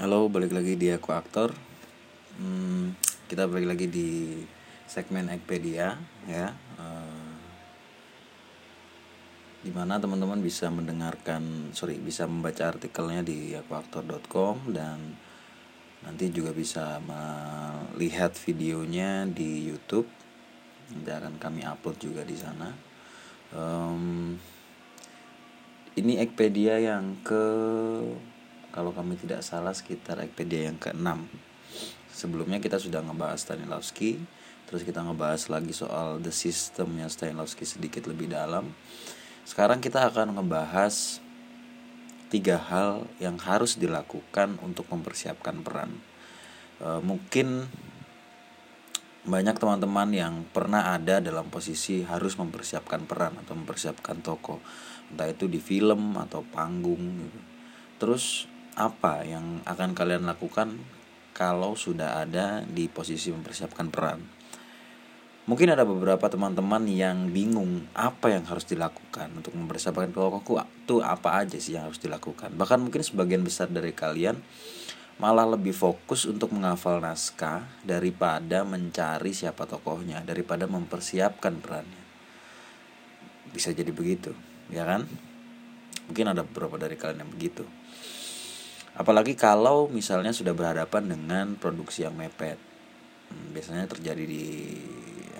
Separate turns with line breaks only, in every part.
Halo, balik lagi di Aku Aktor. Hmm, kita balik lagi di segmen Ekpedia ya. Uh, di mana teman-teman bisa mendengarkan, sorry, bisa membaca artikelnya di akuaktor.com dan nanti juga bisa melihat videonya di YouTube. Nanti akan kami upload juga di sana. Um, ini Ekpedia yang ke kalau kami tidak salah sekitar Ekpedia yang ke-6 sebelumnya kita sudah ngebahas Stanislavski terus kita ngebahas lagi soal the systemnya Stanislavski sedikit lebih dalam. Sekarang kita akan ngebahas tiga hal yang harus dilakukan untuk mempersiapkan peran. E, mungkin banyak teman-teman yang pernah ada dalam posisi harus mempersiapkan peran atau mempersiapkan tokoh entah itu di film atau panggung gitu. terus apa yang akan kalian lakukan kalau sudah ada di posisi mempersiapkan peran. Mungkin ada beberapa teman-teman yang bingung apa yang harus dilakukan untuk mempersiapkan tokohku itu apa aja sih yang harus dilakukan. Bahkan mungkin sebagian besar dari kalian malah lebih fokus untuk menghafal naskah daripada mencari siapa tokohnya, daripada mempersiapkan perannya. Bisa jadi begitu, ya kan? Mungkin ada beberapa dari kalian yang begitu. Apalagi kalau misalnya sudah berhadapan dengan produksi yang mepet. Hmm, biasanya terjadi di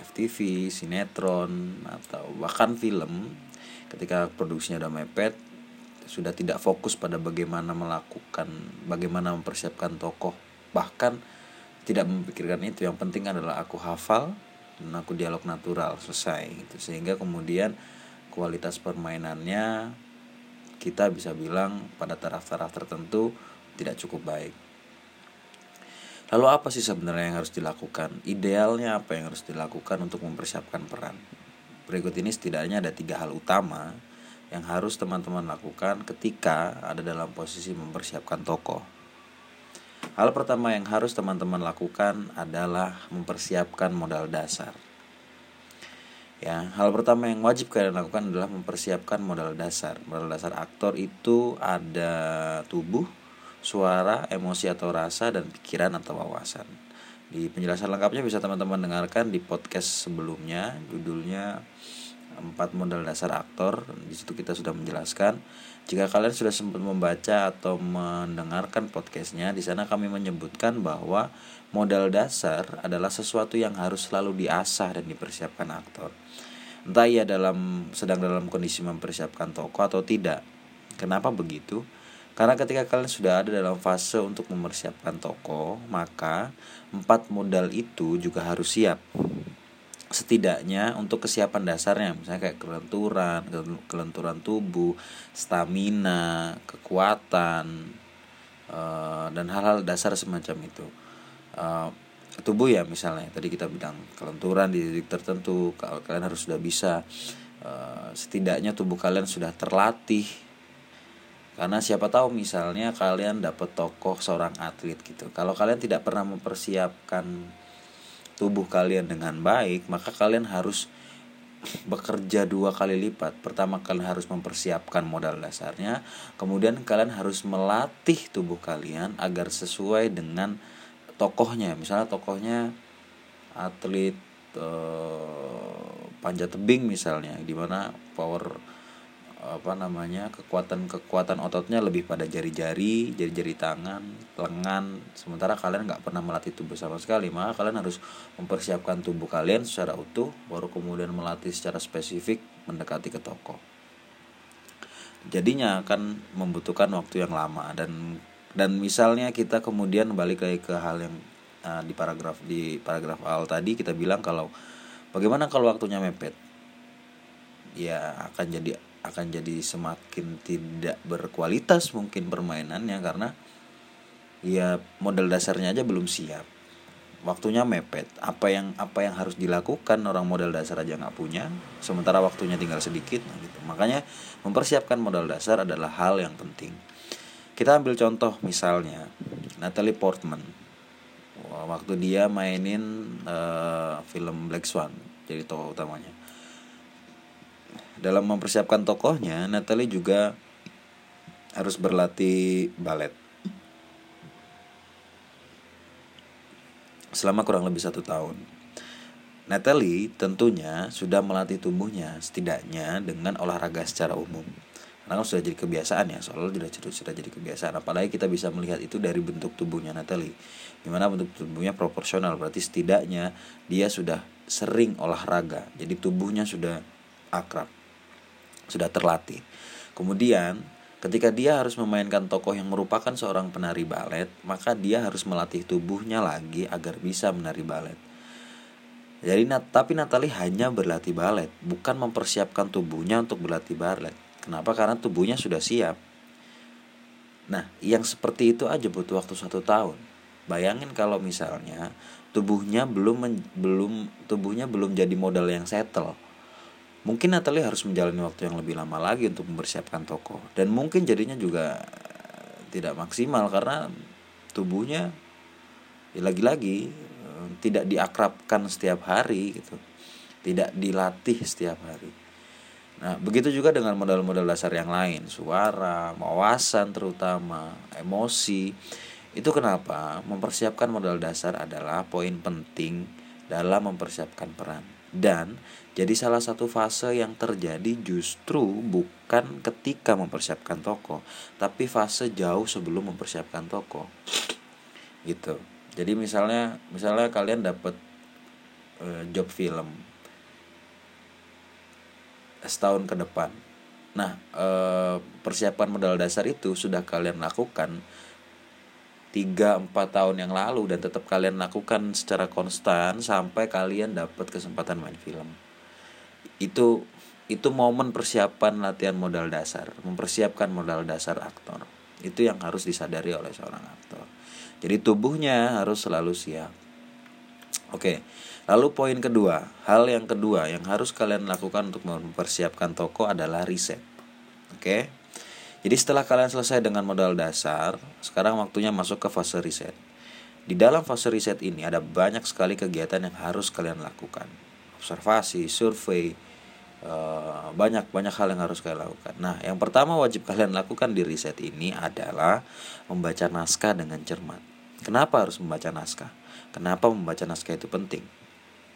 FTV, sinetron, atau bahkan film. Ketika produksinya udah mepet, sudah tidak fokus pada bagaimana melakukan, bagaimana mempersiapkan tokoh. Bahkan tidak memikirkan itu. Yang penting adalah aku hafal dan aku dialog natural selesai gitu. Sehingga kemudian kualitas permainannya kita bisa bilang pada taraf-taraf tertentu tidak cukup baik. Lalu apa sih sebenarnya yang harus dilakukan? Idealnya apa yang harus dilakukan untuk mempersiapkan peran? Berikut ini setidaknya ada tiga hal utama yang harus teman-teman lakukan ketika ada dalam posisi mempersiapkan tokoh. Hal pertama yang harus teman-teman lakukan adalah mempersiapkan modal dasar. Ya, hal pertama yang wajib kalian lakukan adalah mempersiapkan modal dasar. Modal dasar aktor itu ada tubuh, suara, emosi atau rasa dan pikiran atau wawasan. Di penjelasan lengkapnya bisa teman-teman dengarkan di podcast sebelumnya, judulnya empat modal dasar aktor. Di situ kita sudah menjelaskan. Jika kalian sudah sempat membaca atau mendengarkan podcastnya, di sana kami menyebutkan bahwa modal dasar adalah sesuatu yang harus selalu diasah dan dipersiapkan aktor entah ia dalam sedang dalam kondisi mempersiapkan toko atau tidak. Kenapa begitu? Karena ketika kalian sudah ada dalam fase untuk mempersiapkan toko, maka empat modal itu juga harus siap. Setidaknya untuk kesiapan dasarnya, misalnya kayak kelenturan, kelenturan tubuh, stamina, kekuatan, eh, dan hal-hal dasar semacam itu. Eh, tubuh ya misalnya tadi kita bilang kelenturan di titik tertentu kalian harus sudah bisa uh, setidaknya tubuh kalian sudah terlatih karena siapa tahu misalnya kalian dapat tokoh seorang atlet gitu. Kalau kalian tidak pernah mempersiapkan tubuh kalian dengan baik maka kalian harus bekerja dua kali lipat. Pertama kalian harus mempersiapkan modal dasarnya, kemudian kalian harus melatih tubuh kalian agar sesuai dengan tokohnya. Misalnya tokohnya atlet uh, panjat tebing misalnya di mana power apa namanya kekuatan kekuatan ototnya lebih pada jari-jari jari-jari tangan lengan. Sementara kalian nggak pernah melatih tubuh sama sekali. Maka kalian harus mempersiapkan tubuh kalian secara utuh baru kemudian melatih secara spesifik mendekati ke tokoh jadinya akan membutuhkan waktu yang lama. Dan dan misalnya kita kemudian balik lagi ke hal yang uh, di paragraf di paragraf awal tadi kita bilang kalau bagaimana kalau waktunya mepet? Ya akan jadi akan jadi semakin tidak berkualitas mungkin permainannya karena ya modal dasarnya aja belum siap. Waktunya mepet. Apa yang apa yang harus dilakukan orang modal dasar aja nggak punya sementara waktunya tinggal sedikit nah gitu. Makanya mempersiapkan modal dasar adalah hal yang penting. Kita ambil contoh misalnya Natalie Portman. Waktu dia mainin uh, film Black Swan jadi tokoh utamanya dalam mempersiapkan tokohnya Natalie juga harus berlatih balet selama kurang lebih satu tahun. Natalie tentunya sudah melatih tubuhnya setidaknya dengan olahraga secara umum. Karena kan sudah jadi kebiasaan ya, soalnya sudah, sudah jadi kebiasaan. Apalagi kita bisa melihat itu dari bentuk tubuhnya Natalie. Di mana bentuk tubuhnya proporsional, berarti setidaknya dia sudah sering olahraga. Jadi tubuhnya sudah akrab, sudah terlatih. Kemudian Ketika dia harus memainkan tokoh yang merupakan seorang penari balet, maka dia harus melatih tubuhnya lagi agar bisa menari balet. Jadi tapi Natalie hanya berlatih balet, bukan mempersiapkan tubuhnya untuk berlatih balet. Kenapa? Karena tubuhnya sudah siap. Nah, yang seperti itu aja butuh waktu satu tahun. Bayangin kalau misalnya tubuhnya belum belum tubuhnya belum jadi modal yang settle Mungkin Natalie harus menjalani waktu yang lebih lama lagi untuk mempersiapkan toko dan mungkin jadinya juga tidak maksimal karena tubuhnya ya lagi-lagi eh, tidak diakrabkan setiap hari gitu. Tidak dilatih setiap hari. Nah, begitu juga dengan modal-modal dasar yang lain, suara, wawasan terutama, emosi. Itu kenapa mempersiapkan modal dasar adalah poin penting dalam mempersiapkan peran. Dan jadi salah satu fase yang terjadi justru bukan ketika mempersiapkan toko, tapi fase jauh sebelum mempersiapkan toko. Gitu. Jadi misalnya misalnya kalian dapat uh, job film setahun ke depan. Nah, uh, persiapan modal dasar itu sudah kalian lakukan 3-4 tahun yang lalu dan tetap kalian lakukan secara konstan sampai kalian dapat kesempatan main film. Itu itu momen persiapan latihan modal dasar mempersiapkan modal dasar aktor. Itu yang harus disadari oleh seorang aktor. Jadi tubuhnya harus selalu siap. Oke lalu poin kedua. Hal yang kedua yang harus kalian lakukan untuk mempersiapkan toko adalah riset. Oke jadi setelah kalian selesai dengan modal dasar sekarang waktunya masuk ke fase riset di dalam fase riset ini ada banyak sekali kegiatan yang harus kalian lakukan observasi, survei, Eh, banyak banyak hal yang harus kalian lakukan. Nah, yang pertama wajib kalian lakukan di riset ini adalah membaca naskah dengan cermat. Kenapa harus membaca naskah? Kenapa membaca naskah itu penting?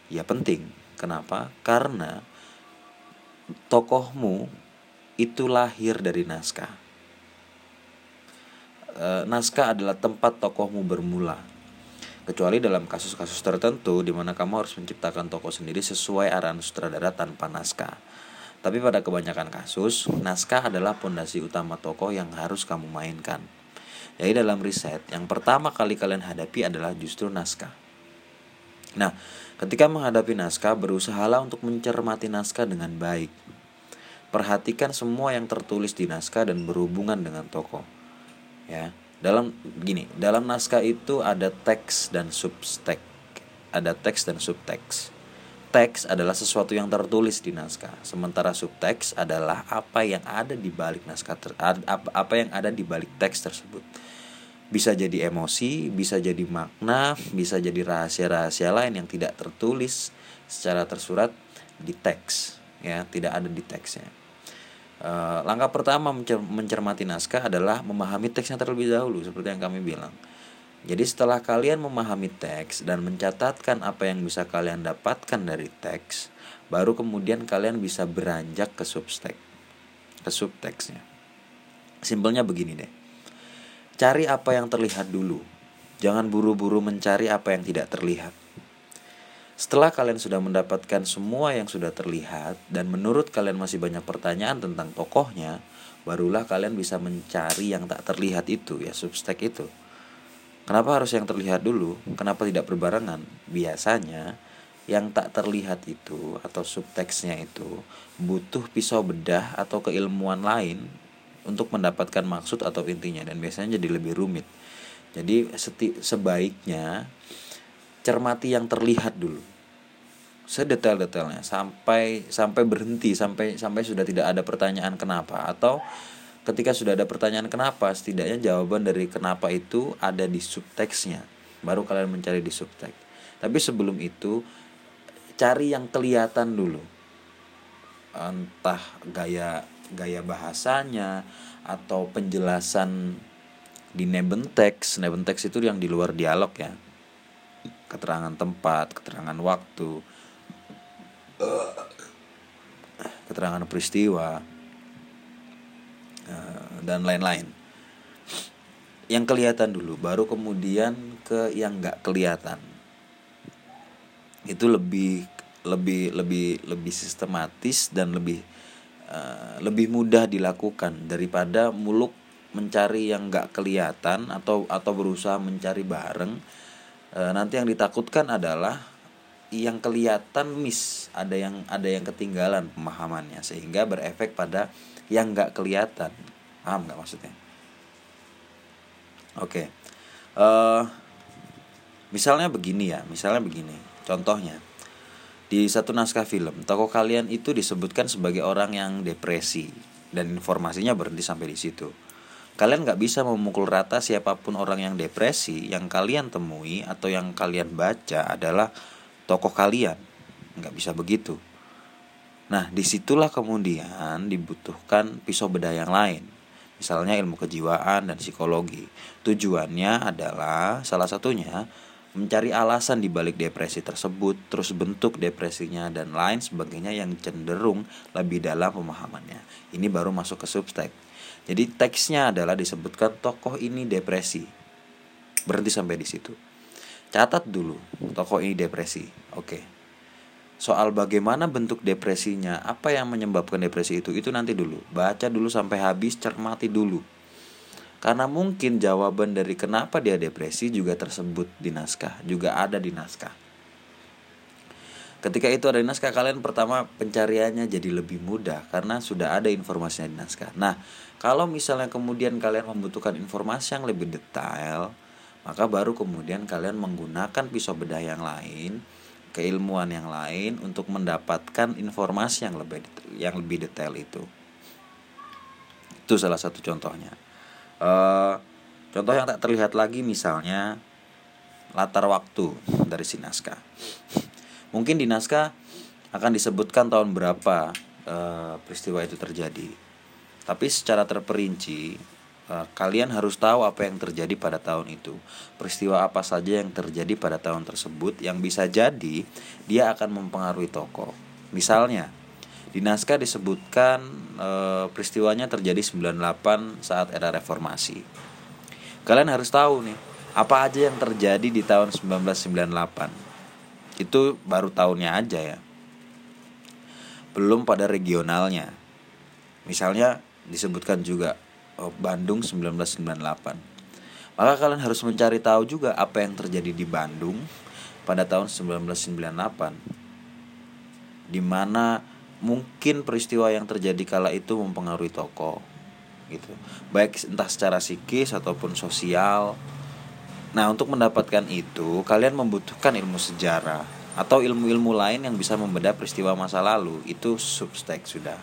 Ya penting. Kenapa? Karena tokohmu itu lahir dari naskah. E, naskah adalah tempat tokohmu bermula kecuali dalam kasus-kasus tertentu di mana kamu harus menciptakan tokoh sendiri sesuai arahan sutradara tanpa naskah. Tapi pada kebanyakan kasus, naskah adalah pondasi utama tokoh yang harus kamu mainkan. Jadi dalam riset, yang pertama kali kalian hadapi adalah justru naskah. Nah, ketika menghadapi naskah, berusahalah untuk mencermati naskah dengan baik. Perhatikan semua yang tertulis di naskah dan berhubungan dengan tokoh. Ya, dalam gini dalam naskah itu ada teks dan subteks ada teks dan subteks. Teks adalah sesuatu yang tertulis di naskah. Sementara subteks adalah apa yang ada di balik naskah ter, apa, apa yang ada di balik teks tersebut. Bisa jadi emosi bisa jadi makna bisa jadi rahasia-rahasia lain yang tidak tertulis secara tersurat di teks ya tidak ada di teksnya Uh, langkah pertama mencer mencermati naskah adalah memahami teksnya terlebih dahulu seperti yang kami bilang. Jadi setelah kalian memahami teks dan mencatatkan apa yang bisa kalian dapatkan dari teks, baru kemudian kalian bisa beranjak ke subteks, ke subteksnya. Simpelnya begini deh. Cari apa yang terlihat dulu. Jangan buru-buru mencari apa yang tidak terlihat. Setelah kalian sudah mendapatkan semua yang sudah terlihat dan menurut kalian masih banyak pertanyaan tentang tokohnya, barulah kalian bisa mencari yang tak terlihat itu ya substek itu. Kenapa harus yang terlihat dulu? Kenapa tidak berbarengan? Biasanya yang tak terlihat itu atau subteksnya itu butuh pisau bedah atau keilmuan lain untuk mendapatkan maksud atau intinya dan biasanya jadi lebih rumit. Jadi sebaiknya cermati yang terlihat dulu. Sedetail-detailnya sampai sampai berhenti sampai sampai sudah tidak ada pertanyaan kenapa atau ketika sudah ada pertanyaan kenapa setidaknya jawaban dari kenapa itu ada di subteksnya baru kalian mencari di subteks. Tapi sebelum itu cari yang kelihatan dulu. Entah gaya gaya bahasanya atau penjelasan di text text itu yang di luar dialog ya keterangan tempat, keterangan waktu, keterangan peristiwa, eh, dan lain-lain. Yang kelihatan dulu, baru kemudian ke yang nggak kelihatan. Itu lebih lebih lebih lebih sistematis dan lebih uh, lebih mudah dilakukan daripada muluk mencari yang nggak kelihatan atau atau berusaha mencari bareng uh, nanti yang ditakutkan adalah yang kelihatan miss ada yang ada yang ketinggalan pemahamannya sehingga berefek pada yang nggak kelihatan paham nggak maksudnya oke okay. eh, misalnya begini ya misalnya begini contohnya di satu naskah film, tokoh kalian itu disebutkan sebagai orang yang depresi dan informasinya berhenti sampai di situ. Kalian nggak bisa memukul rata siapa pun orang yang depresi yang kalian temui atau yang kalian baca adalah tokoh kalian. Nggak bisa begitu. Nah, di situlah kemudian dibutuhkan pisau bedah yang lain. Misalnya ilmu kejiwaan dan psikologi. Tujuannya adalah salah satunya mencari alasan di balik depresi tersebut, terus bentuk depresinya dan lain sebagainya yang cenderung lebih dalam pemahamannya. Ini baru masuk ke subtext. Jadi teksnya adalah disebutkan tokoh ini depresi. Berhenti sampai di situ. Catat dulu tokoh ini depresi. Oke. Soal bagaimana bentuk depresinya, apa yang menyebabkan depresi itu, itu nanti dulu. Baca dulu sampai habis, cermati dulu karena mungkin jawaban dari kenapa dia depresi juga tersebut di naskah, juga ada di naskah. Ketika itu ada di naskah, kalian pertama pencariannya jadi lebih mudah karena sudah ada informasinya di naskah. Nah, kalau misalnya kemudian kalian membutuhkan informasi yang lebih detail, maka baru kemudian kalian menggunakan pisau bedah yang lain, keilmuan yang lain untuk mendapatkan informasi yang lebih yang lebih detail itu. Itu salah satu contohnya. Uh, contoh yang tak terlihat lagi misalnya latar waktu dari si naskah. Mungkin di naskah akan disebutkan tahun berapa uh, peristiwa itu terjadi. Tapi secara terperinci uh, kalian harus tahu apa yang terjadi pada tahun itu. Peristiwa apa saja yang terjadi pada tahun tersebut yang bisa jadi dia akan mempengaruhi tokoh. Misalnya, di naskah disebutkan e, peristiwanya terjadi 98 saat era reformasi. Kalian harus tahu nih, apa aja yang terjadi di tahun 1998. Itu baru tahunnya aja ya. Belum pada regionalnya. Misalnya disebutkan juga oh, Bandung 1998. Maka kalian harus mencari tahu juga apa yang terjadi di Bandung pada tahun 1998. Di mana mungkin peristiwa yang terjadi kala itu mempengaruhi tokoh gitu baik entah secara psikis ataupun sosial nah untuk mendapatkan itu kalian membutuhkan ilmu sejarah atau ilmu-ilmu lain yang bisa membedah peristiwa masa lalu itu substek sudah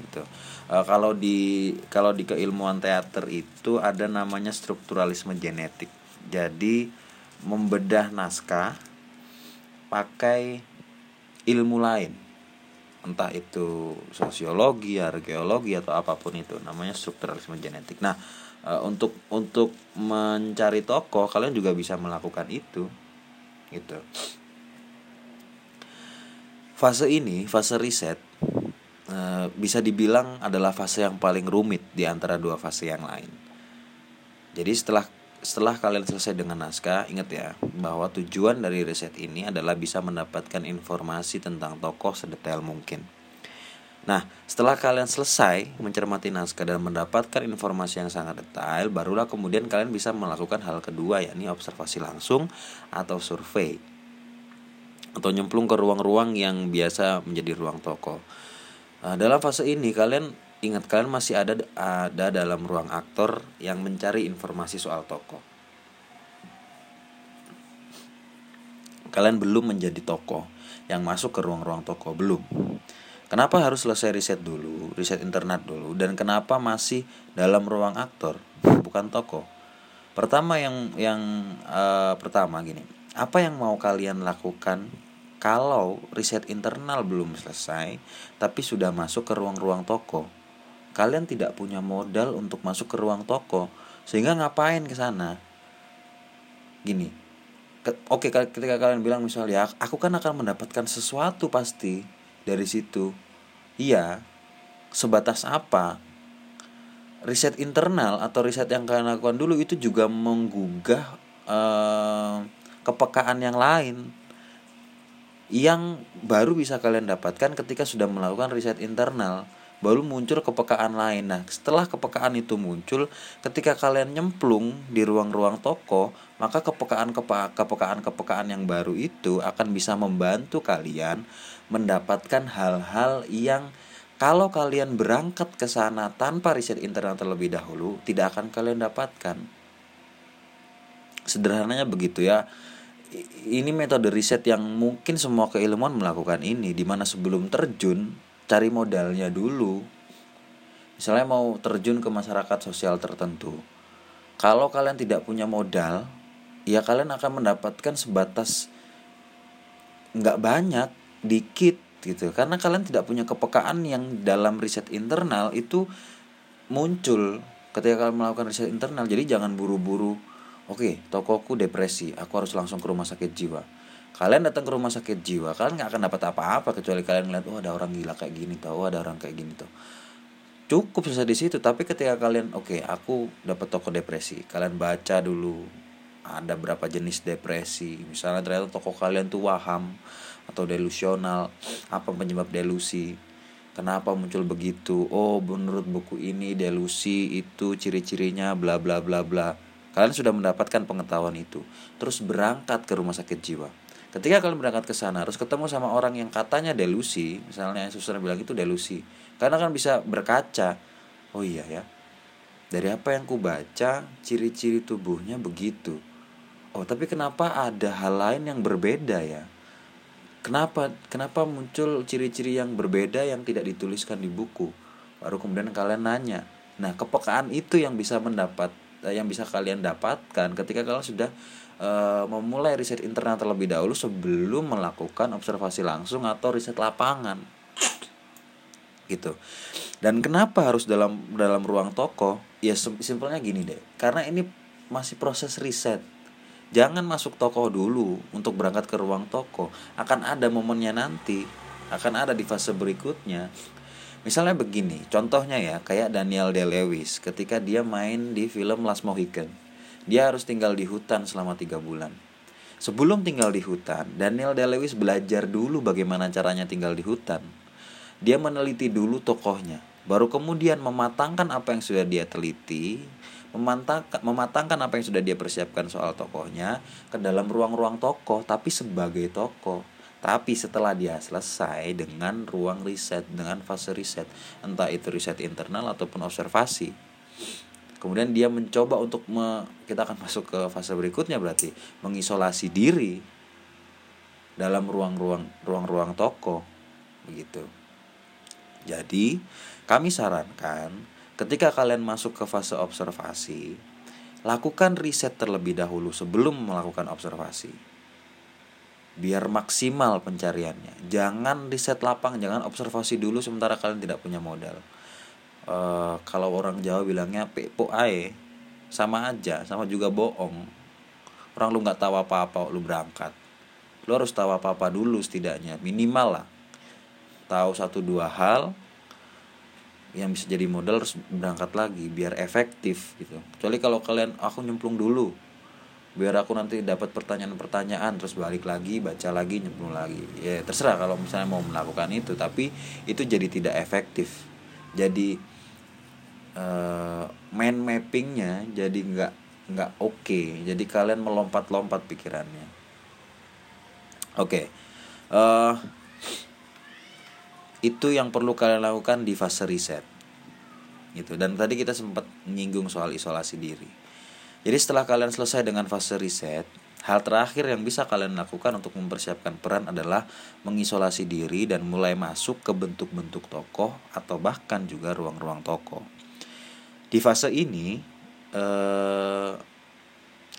gitu e, kalau di kalau di keilmuan teater itu ada namanya strukturalisme genetik jadi membedah naskah pakai ilmu lain entah itu sosiologi, arkeologi atau apa pun itu namanya strukturalisme genetik. Nah, e, untuk untuk mencari tokoh kalian juga bisa melakukan itu. Gitu. Fase ini, fase riset e, bisa dibilang adalah fase yang paling rumit di antara dua fase yang lain. Jadi setelah setelah kalian selesai dengan naskah, ingat ya bahwa tujuan dari riset ini adalah bisa mendapatkan informasi tentang tokoh sedetail mungkin. Nah, setelah kalian selesai mencermati naskah dan mendapatkan informasi yang sangat detail, barulah kemudian kalian bisa melakukan hal kedua yakni observasi langsung atau survei. Atau nyemplung ke ruang-ruang yang biasa menjadi ruang tokoh. Nah, dalam fase ini kalian ingat kalian masih ada ada dalam ruang aktor yang mencari informasi soal tokoh. Kalian belum menjadi tokoh yang masuk ke ruang-ruang tokoh belum. Kenapa harus selesai riset dulu, riset internet dulu, dan kenapa masih dalam ruang aktor, bukan tokoh? Pertama yang yang uh, pertama gini, apa yang mau kalian lakukan kalau riset internal belum selesai, tapi sudah masuk ke ruang-ruang toko? kalian tidak punya modal untuk masuk ke ruang toko. Sehingga ngapain ke sana? Gini oke ketika kalian bilang misalnya aku kan akan mendapatkan sesuatu pasti dari situ. Iya sebatas apa? Riset internal atau riset yang kalian lakukan dulu itu juga menggugah uh, kepekaan yang lain yang baru bisa kalian dapatkan ketika sudah melakukan riset internal baru muncul kepekaan lain. Nah, setelah kepekaan itu muncul, ketika kalian nyemplung di ruang-ruang toko, maka kepekaan kepekaan kepekaan yang baru itu akan bisa membantu kalian mendapatkan hal-hal yang kalau kalian berangkat ke sana tanpa riset internal terlebih dahulu, tidak akan kalian dapatkan. Sederhananya begitu ya. Ini metode riset yang mungkin semua keilmuan melakukan ini, di mana sebelum terjun cari modalnya dulu. Misalnya mau terjun ke masyarakat sosial tertentu. Kalau kalian tidak punya modal ya kalian akan mendapatkan sebatas nggak banyak dikit gitu. Karena kalian tidak punya kepekaan yang dalam riset internal itu muncul ketika kalian melakukan riset internal. Jadi jangan buru-buru oke tokoku depresi. Aku harus langsung ke rumah sakit jiwa. Kalian datang ke rumah sakit jiwa kalian nggak akan dapat apa-apa kecuali kalian ngeliat oh ada orang gila kayak gini tau oh, ada orang kayak gini tuh cukup selesai di situ tapi ketika kalian oke okay, aku dapat toko depresi. Kalian baca dulu ada berapa jenis depresi. Misalnya ternyata toko kalian tuh waham atau delusional. Apa penyebab delusi? Kenapa muncul begitu? Oh menurut buku ini delusi itu ciri-cirinya bla bla bla bla kalian sudah mendapatkan pengetahuan itu. Terus berangkat ke rumah sakit jiwa. Ketika kalian berangkat ke sana harus ketemu sama orang yang katanya delusi. Misalnya suster bilang itu delusi. Karena kan bisa berkaca oh iya ya dari apa yang ku baca ciri-ciri tubuhnya begitu. Oh tapi kenapa ada hal lain yang berbeda ya? Kenapa kenapa muncul ciri-ciri yang berbeda yang tidak dituliskan di buku? Baru kemudian kalian nanya. Nah kepekaan itu yang bisa mendapat yang bisa kalian dapatkan ketika kalian sudah uh, memulai riset internal terlebih dahulu sebelum melakukan observasi langsung atau riset lapangan. Gitu. Dan kenapa harus dalam dalam ruang toko? Ya simpelnya gini deh. Karena ini masih proses riset. Jangan masuk toko dulu untuk berangkat ke ruang toko. Akan ada momennya nanti. Akan ada di fase berikutnya misalnya begini contohnya ya kayak Daniel Day Lewis ketika dia main di film Last Mohican dia harus tinggal di hutan selama tiga bulan. Sebelum tinggal di hutan, Daniel Day-Lewis belajar dulu bagaimana caranya tinggal di hutan. Dia meneliti dulu tokohnya, baru kemudian mematangkan apa yang sudah dia teliti, mematangkan apa yang sudah dia persiapkan soal tokohnya ke dalam ruang-ruang tokoh, tapi sebagai tokoh. Tapi setelah dia selesai dengan ruang riset, dengan fase riset, entah itu riset internal ataupun observasi, kemudian dia mencoba untuk me, kita akan masuk ke fase berikutnya berarti mengisolasi diri dalam ruang-ruang ruang-ruang toko begitu. Jadi kami sarankan ketika kalian masuk ke fase observasi lakukan riset terlebih dahulu sebelum melakukan observasi biar maksimal pencariannya. Jangan riset lapang jangan observasi dulu sementara kalian tidak punya modal. Uh, kalau orang Jawa bilangnya pepo ae. Sama aja sama juga bohong. Orang lu nggak tahu apa-apa lu berangkat. Lu harus tahu apa-apa dulu setidaknya minimal lah. Tahu satu dua hal yang bisa jadi modal harus berangkat lagi biar efektif gitu. Kecuali kalau kalian aku nyemplung dulu biar aku nanti dapat pertanyaan-pertanyaan terus balik lagi baca lagi nyemplung lagi. Ya terserah kalau misalnya mau melakukan itu tapi itu jadi tidak efektif. Jadi uh, mind mappingnya jadi nggak nggak oke. Okay. jadi kalian melompat-lompat pikirannya. Oke. Okay. uh, eh, itu yang perlu kalian lakukan di fase riset gitu. Dan tadi kita sempat menyinggung soal isolasi diri jadi setelah kalian selesai dengan fase riset Hal terakhir yang bisa kalian lakukan untuk mempersiapkan peran adalah mengisolasi diri dan mulai masuk ke bentuk-bentuk tokoh atau bahkan juga ruang-ruang tokoh. Di fase ini eh,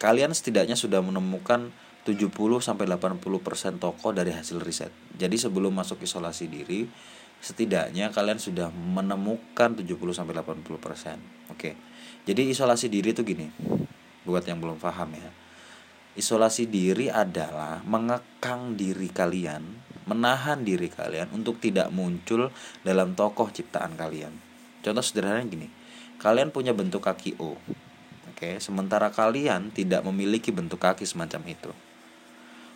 kalian setidaknya sudah menemukan 70 sampai 80% tokoh dari hasil riset. Jadi sebelum masuk isolasi diri, setidaknya kalian sudah menemukan 70 sampai 80%. Oke. Jadi isolasi diri itu gini. Buat yang belum paham ya Isolasi diri adalah mengekang diri kalian, menahan diri kalian untuk tidak muncul dalam tokoh ciptaan kalian. Contoh sederhananya gini, kalian punya bentuk kaki O, oke, sementara kalian tidak memiliki bentuk kaki semacam itu.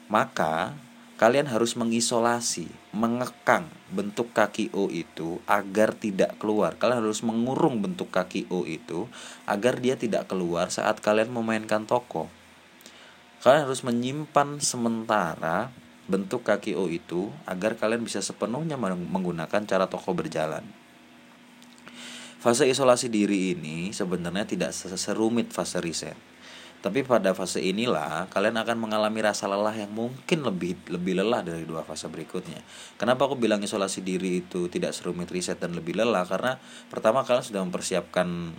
Maka kalian harus mengisolasi, mengekang bentuk kaki O itu agar tidak keluar. Kalian harus mengurung bentuk kaki O itu agar dia tidak keluar saat kalian memainkan toko kalian harus menyimpan sementara bentuk kaki O itu agar kalian bisa sepenuhnya menggunakan cara toko berjalan. Fase isolasi diri ini sebenarnya tidak serumit fase riset. Tapi pada fase inilah kalian akan mengalami rasa lelah yang mungkin lebih lebih lelah dari dua fase berikutnya. Kenapa aku bilang isolasi diri itu tidak serumit riset dan lebih lelah? Karena pertama kalian sudah mempersiapkan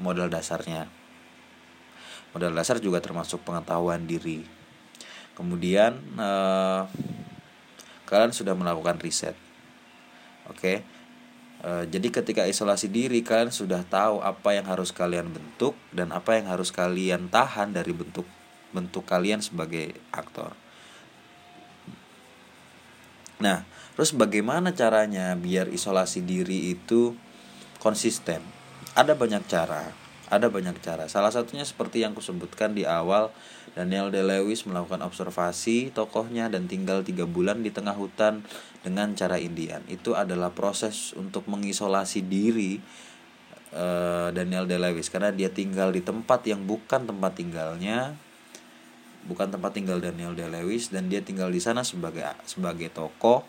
modal dasarnya modal dasar juga termasuk pengetahuan diri kemudian eh, kalian sudah melakukan riset oke okay? Eh, jadi ketika isolasi diri kalian sudah tahu apa yang harus kalian bentuk dan apa yang harus kalian tahan dari bentuk bentuk kalian sebagai aktor nah terus bagaimana caranya biar isolasi diri itu konsisten ada banyak cara ada banyak cara. Salah satunya seperti yang kusebutkan di awal, Daniel De Lewis melakukan observasi tokohnya dan tinggal tiga bulan di tengah hutan dengan cara Indian. Itu adalah proses untuk mengisolasi diri uh, Daniel De Lewis karena dia tinggal di tempat yang bukan tempat tinggalnya, bukan tempat tinggal Daniel De Lewis dan dia tinggal di sana sebagai sebagai tokoh.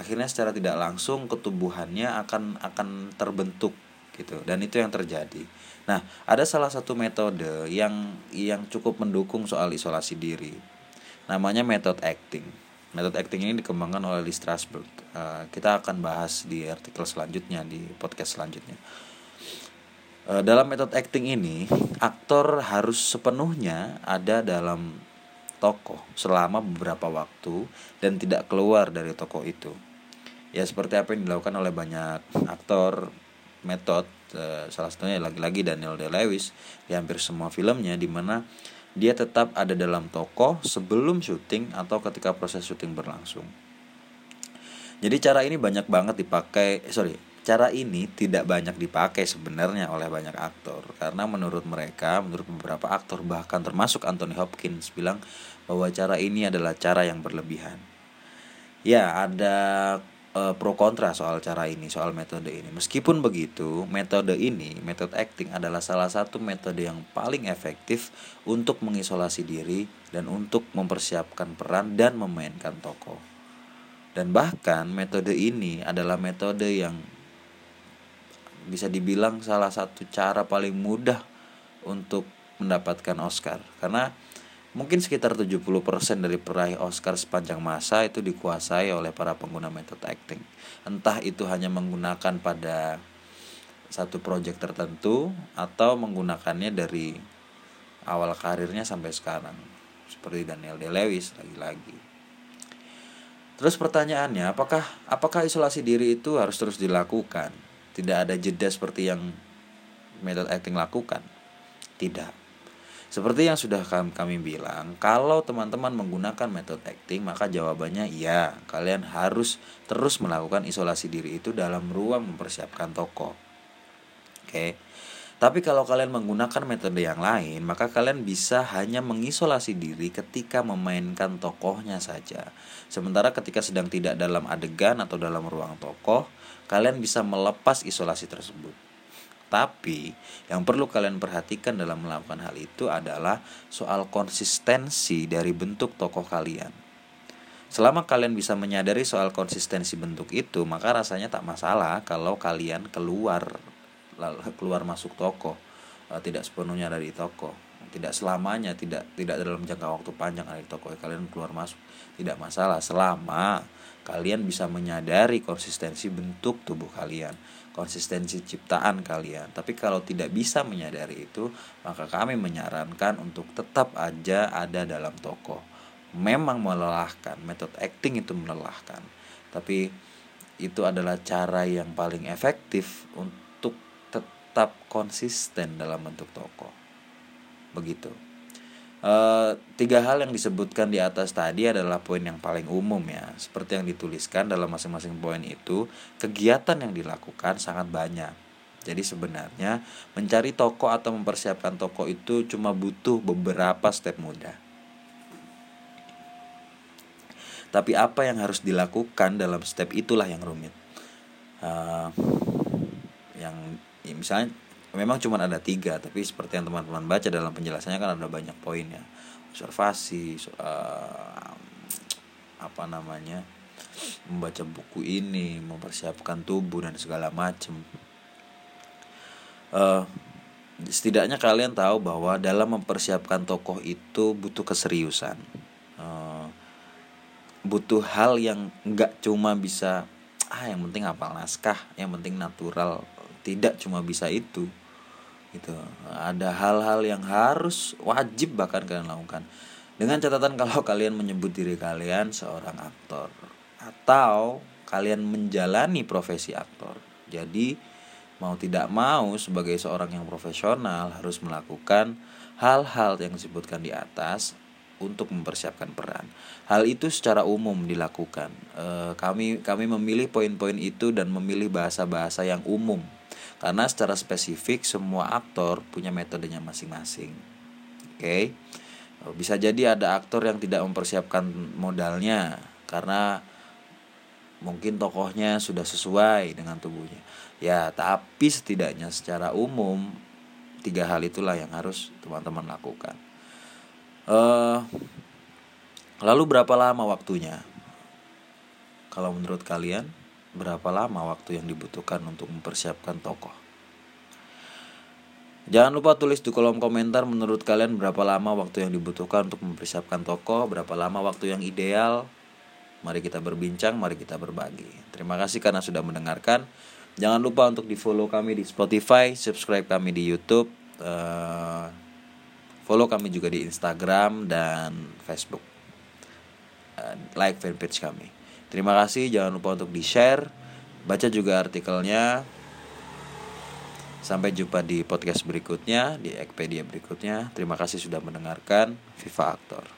Akhirnya secara tidak langsung ketubuhannya akan akan terbentuk gitu dan itu yang terjadi nah ada salah satu metode yang yang cukup mendukung soal isolasi diri. Namanya metode acting. Metode acting ini dikembangkan oleh Lee Strasberg. Uh, kita akan bahas di artikel selanjutnya di podcast selanjutnya. Uh, dalam metode acting ini aktor harus sepenuhnya ada dalam tokoh selama beberapa waktu dan tidak keluar dari tokoh itu. Ya seperti apa yang dilakukan oleh banyak aktor metode salah satunya lagi-lagi Daniel De Lewis di hampir semua filmnya di mana dia tetap ada dalam tokoh sebelum syuting atau ketika proses syuting berlangsung. Jadi cara ini banyak banget dipakai, eh, sorry, cara ini tidak banyak dipakai sebenarnya oleh banyak aktor karena menurut mereka, menurut beberapa aktor bahkan termasuk Anthony Hopkins bilang bahwa cara ini adalah cara yang berlebihan. Ya, ada uh, pro kontra soal cara ini, soal metode ini. Meskipun begitu, metode ini, metode acting adalah salah satu metode yang paling efektif untuk mengisolasi diri dan untuk mempersiapkan peran dan memainkan tokoh. Dan bahkan metode ini adalah metode yang bisa dibilang salah satu cara paling mudah untuk mendapatkan Oscar karena Mungkin sekitar 70% dari peraih Oscar sepanjang masa itu dikuasai oleh para pengguna metode acting. Entah itu hanya menggunakan pada satu proyek tertentu atau menggunakannya dari awal karirnya sampai sekarang. Seperti Daniel De Lewis lagi-lagi. Terus pertanyaannya, apakah apakah isolasi diri itu harus terus dilakukan? Tidak ada jeda seperti yang metode acting lakukan? Tidak seperti yang sudah kami bilang, kalau teman-teman menggunakan metode acting, maka jawabannya iya, kalian harus terus melakukan isolasi diri itu dalam ruang mempersiapkan toko. Oke. Tapi kalau kalian menggunakan metode yang lain, maka kalian bisa hanya mengisolasi diri ketika memainkan tokohnya saja. Sementara ketika sedang tidak dalam adegan atau dalam ruang tokoh, kalian bisa melepas isolasi tersebut. Tapi yang perlu kalian perhatikan dalam melakukan hal itu adalah soal konsistensi dari bentuk tokoh kalian. Selama kalian bisa menyadari soal konsistensi bentuk itu, maka rasanya tak masalah kalau kalian keluar keluar masuk toko, eh, tidak sepenuhnya dari toko, tidak selamanya, tidak tidak dalam jangka waktu panjang dari toko kalian keluar masuk, tidak masalah selama kalian bisa menyadari konsistensi bentuk tubuh kalian konsistensi ciptaan kalian. Tapi kalau tidak bisa menyadari itu, maka kami menyarankan untuk tetap aja ada dalam toko. Memang melelahkan, metode acting itu melelahkan. Tapi itu adalah cara yang paling efektif untuk tetap konsisten dalam bentuk toko. Begitu. Uh, tiga hal yang disebutkan di atas tadi adalah poin yang paling umum ya. Seperti yang dituliskan dalam masing-masing poin itu, kegiatan yang dilakukan sangat banyak. Jadi sebenarnya mencari toko atau mempersiapkan toko itu cuma butuh beberapa step mudah. Tapi apa yang harus dilakukan dalam step itulah yang rumit. Uh, yang ya misalnya memang cuma ada tiga tapi seperti yang teman-teman baca dalam penjelasannya kan ada banyak poin ya. Observasi uh, apa namanya membaca buku ini mempersiapkan tubuh dan segala macam uh, setidaknya kalian tahu bahwa dalam mempersiapkan tokoh itu butuh keseriusan. Uh, butuh hal yang nggak cuma bisa ah yang penting hafal naskah yang penting natural. Tidak cuma bisa itu gitu ada hal-hal yang harus wajib bahkan kalian lakukan dengan catatan kalau kalian menyebut diri kalian seorang aktor atau kalian menjalani profesi aktor jadi mau tidak mau sebagai seorang yang profesional harus melakukan hal-hal yang disebutkan di atas untuk mempersiapkan peran. Hal itu secara umum dilakukan. E, kami kami memilih poin-poin itu dan memilih bahasa-bahasa yang umum karena secara spesifik semua aktor punya metodenya masing-masing. Oke. Okay? Bisa jadi ada aktor yang tidak mempersiapkan modalnya karena mungkin tokohnya sudah sesuai dengan tubuhnya. Ya, tapi setidaknya secara umum tiga hal itulah yang harus teman-teman lakukan. Uh, lalu berapa lama waktunya? Kalau menurut kalian? Berapa lama waktu yang dibutuhkan untuk mempersiapkan tokoh. Jangan lupa tulis di kolom komentar menurut kalian berapa lama waktu yang dibutuhkan untuk mempersiapkan tokoh, berapa lama waktu yang ideal. Mari kita berbincang, mari kita berbagi. Terima kasih karena sudah mendengarkan. Jangan lupa untuk di follow kami di Spotify, subscribe kami di YouTube, uh, follow kami juga di Instagram dan Facebook, uh, like fanpage kami. Terima kasih, jangan lupa untuk di-share, baca juga artikelnya. Sampai jumpa di podcast berikutnya, di Ekpedia berikutnya. Terima kasih sudah mendengarkan. Viva Aktor.